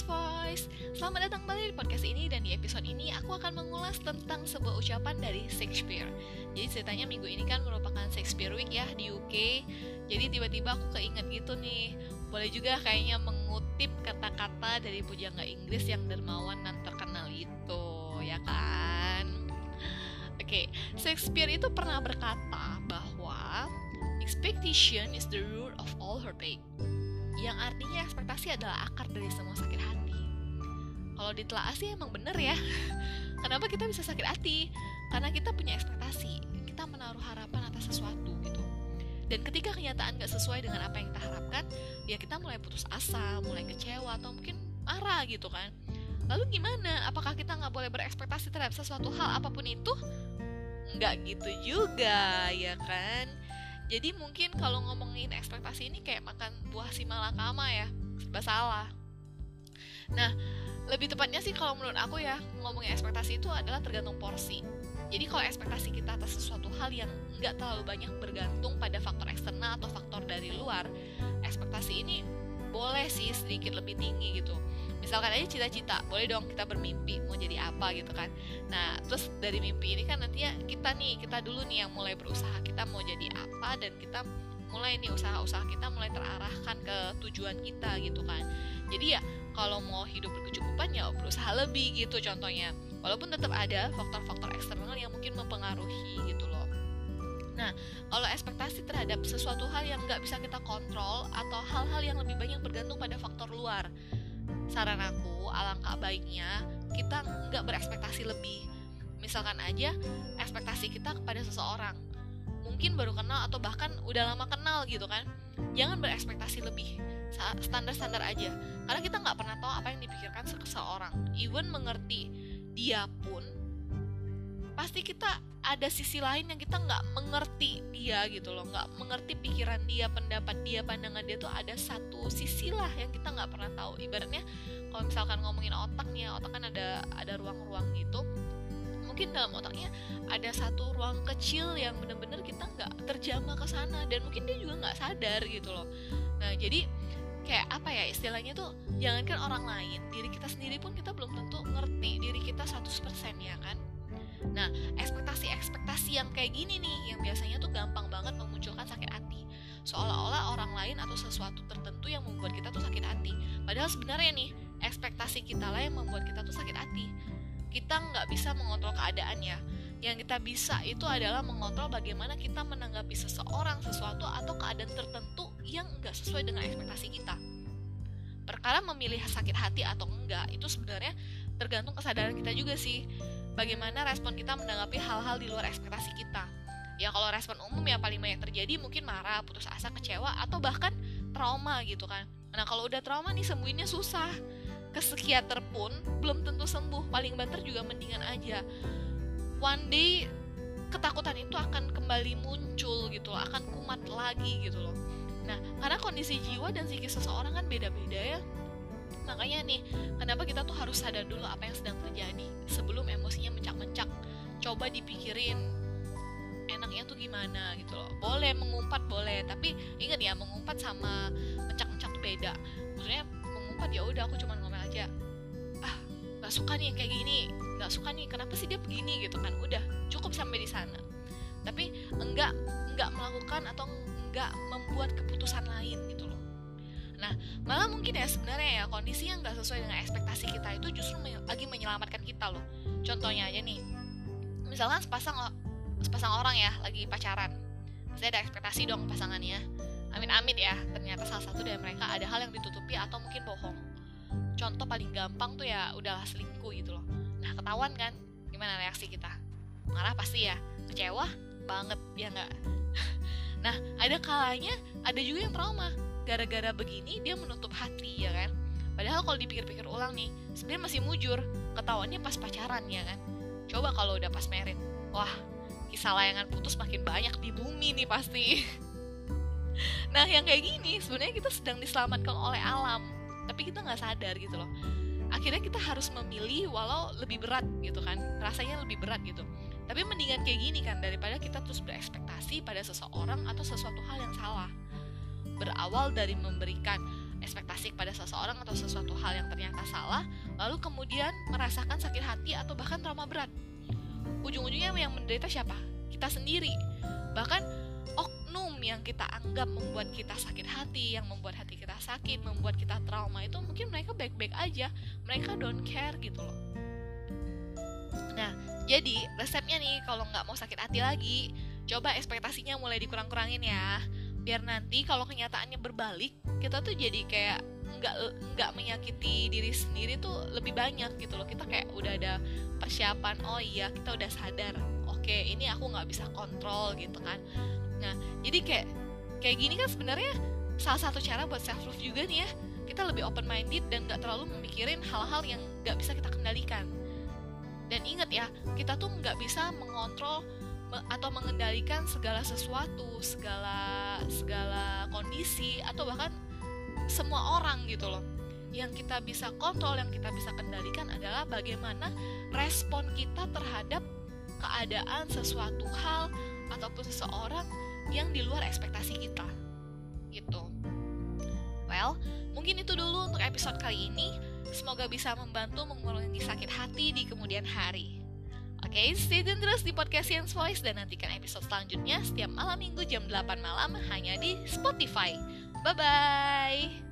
Kids Voice. Selamat datang kembali di podcast ini Dan di episode ini aku akan mengulas tentang sebuah ucapan dari Shakespeare. Jadi ceritanya minggu ini kan merupakan Shakespeare Week ya di UK Jadi tiba-tiba aku keinget gitu nih. Boleh juga kayaknya mengutip kata-kata dari pujangga Inggris yang dermawan dan terkenal itu Ya kan? Oke, Shakespeare itu pernah berkata bahwa Expectation is the root of all heartache yang artinya ekspektasi adalah akar dari semua sakit hati. Kalau ditelaah sih emang bener ya. Kenapa kita bisa sakit hati? Karena kita punya ekspektasi, kita menaruh harapan atas sesuatu gitu. Dan ketika kenyataan gak sesuai dengan apa yang kita harapkan, ya kita mulai putus asa, mulai kecewa, atau mungkin marah gitu kan. Lalu gimana? Apakah kita nggak boleh berekspektasi terhadap sesuatu hal apa pun itu? Nggak gitu juga, ya kan? Jadi mungkin kalau ngomongin ekspektasi ini kayak makan buah si malakama ya, serba salah. Nah, lebih tepatnya sih kalau menurut aku ya, ngomongin ekspektasi itu adalah tergantung porsi. Jadi kalau ekspektasi kita atas sesuatu hal yang nggak terlalu banyak bergantung pada faktor eksternal atau faktor dari luar, ekspektasi ini boleh sih sedikit lebih tinggi gitu misalkan aja cita-cita boleh dong kita bermimpi mau jadi apa gitu kan nah terus dari mimpi ini kan nantinya kita nih kita dulu nih yang mulai berusaha kita mau jadi apa dan kita mulai nih usaha-usaha kita mulai terarahkan ke tujuan kita gitu kan. Jadi ya kalau mau hidup berkecukupan ya berusaha lebih gitu contohnya. Walaupun tetap ada faktor-faktor eksternal yang mungkin mempengaruhi gitu loh. Nah, kalau ekspektasi terhadap sesuatu hal yang nggak bisa kita kontrol atau hal-hal yang lebih banyak bergantung pada faktor luar, saran aku alangkah baiknya kita nggak berekspektasi lebih misalkan aja ekspektasi kita kepada seseorang. Mungkin baru kenal atau bahkan udah lama kenal gitu kan. Jangan berekspektasi lebih standar-standar aja. Karena kita nggak pernah tahu apa yang dipikirkan seseorang. Even mengerti dia pun pasti kita ada sisi lain yang kita nggak mengerti dia gitu loh. Nggak mengerti pikiran dia pendapat dia pandangan dia tuh ada satu sisi lah yang kita nggak pernah tahu. Ibaratnya kalau misalkan ngomongin otak nih ya, otak kan ada ada ruang-ruang gitu mungkin dalam otaknya ada satu ruang kecil yang bener-bener kita nggak terjamah ke sana dan mungkin dia juga nggak sadar gitu loh nah jadi kayak apa ya istilahnya tuh jangankan orang lain diri kita sendiri pun kita belum tentu ngerti diri kita 100% ya kan Nah, ekspektasi-ekspektasi yang kayak gini nih, yang biasanya tuh gampang banget memunculkan sakit hati. Seolah-olah orang lain atau sesuatu tertentu yang membuat kita tuh sakit hati. Padahal sebenarnya nih, ekspektasi kita lah yang membuat kita tuh sakit hati. Kita nggak bisa mengontrol keadaannya. Yang kita bisa itu adalah mengontrol bagaimana kita menanggapi seseorang, sesuatu, atau keadaan tertentu yang nggak sesuai dengan ekspektasi kita. Perkara memilih sakit hati atau enggak, itu sebenarnya tergantung kesadaran kita juga sih bagaimana respon kita menanggapi hal-hal di luar ekspektasi kita. Ya kalau respon umum ya paling banyak terjadi mungkin marah, putus asa, kecewa, atau bahkan trauma gitu kan. Nah kalau udah trauma nih sembuhinnya susah. Ke psikiater pun belum tentu sembuh, paling banter juga mendingan aja. One day ketakutan itu akan kembali muncul gitu loh, akan kumat lagi gitu loh. Nah, karena kondisi jiwa dan psikis seseorang kan beda-beda ya. Makanya nih kenapa kita tuh harus sadar dulu apa yang sedang terjadi sebelum emosinya mencak-mencak? Coba dipikirin enaknya tuh gimana gitu loh. Boleh mengumpat boleh. Tapi ingat ya mengumpat sama mencak-mencak beda. Maksudnya mengumpat ya udah aku cuma aja ah nggak suka nih kayak gini nggak suka nih kenapa sih dia begini gitu kan udah cukup sampai di sana tapi enggak enggak melakukan atau enggak membuat keputusan lain gitu loh Nah, malah mungkin ya sebenarnya ya kondisi yang nggak sesuai dengan ekspektasi kita itu justru lagi menyelamatkan kita loh. Contohnya aja nih, misalkan sepasang sepasang orang ya lagi pacaran, saya ada ekspektasi dong pasangannya. Amin-amin ya, ternyata salah satu dari mereka ada hal yang ditutupi atau mungkin bohong. Contoh paling gampang tuh ya udahlah selingkuh gitu loh. Nah ketahuan kan, gimana reaksi kita? Marah pasti ya, kecewa banget ya nggak? nah ada kalanya ada juga yang trauma. Gara-gara begini dia menutup hati ya kan? Padahal kalau dipikir-pikir ulang nih sebenarnya masih mujur. Ketahuannya pas pacaran ya kan? Coba kalau udah pas merit. Wah kisah layangan putus makin banyak di bumi nih pasti. Nah yang kayak gini sebenarnya kita sedang diselamatkan oleh alam tapi kita nggak sadar gitu loh akhirnya kita harus memilih walau lebih berat gitu kan rasanya lebih berat gitu tapi mendingan kayak gini kan daripada kita terus berekspektasi pada seseorang atau sesuatu hal yang salah berawal dari memberikan ekspektasi kepada seseorang atau sesuatu hal yang ternyata salah, lalu kemudian merasakan sakit hati atau bahkan trauma berat. Ujung-ujungnya yang menderita siapa? Kita sendiri. Bahkan yang kita anggap membuat kita sakit hati, yang membuat hati kita sakit, membuat kita trauma itu mungkin mereka baik-baik aja, mereka don't care gitu loh. Nah, jadi resepnya nih kalau nggak mau sakit hati lagi, coba ekspektasinya mulai dikurang-kurangin ya. Biar nanti kalau kenyataannya berbalik kita tuh jadi kayak nggak nggak menyakiti diri sendiri tuh lebih banyak gitu loh. Kita kayak udah ada persiapan oh iya kita udah sadar oke ini aku nggak bisa kontrol gitu kan nah jadi kayak kayak gini kan sebenarnya salah satu cara buat self love juga nih ya kita lebih open minded dan nggak terlalu memikirin hal-hal yang nggak bisa kita kendalikan dan ingat ya kita tuh nggak bisa mengontrol atau mengendalikan segala sesuatu, segala segala kondisi atau bahkan semua orang gitu loh. Yang kita bisa kontrol, yang kita bisa kendalikan adalah bagaimana respon kita terhadap keadaan sesuatu hal ataupun seseorang yang di luar ekspektasi kita. Gitu. Well, mungkin itu dulu untuk episode kali ini. Semoga bisa membantu mengurangi sakit hati di kemudian hari. Oke, okay, stay tune terus di podcast Science Voice dan nantikan episode selanjutnya setiap malam minggu jam 8 malam hanya di Spotify. Bye-bye!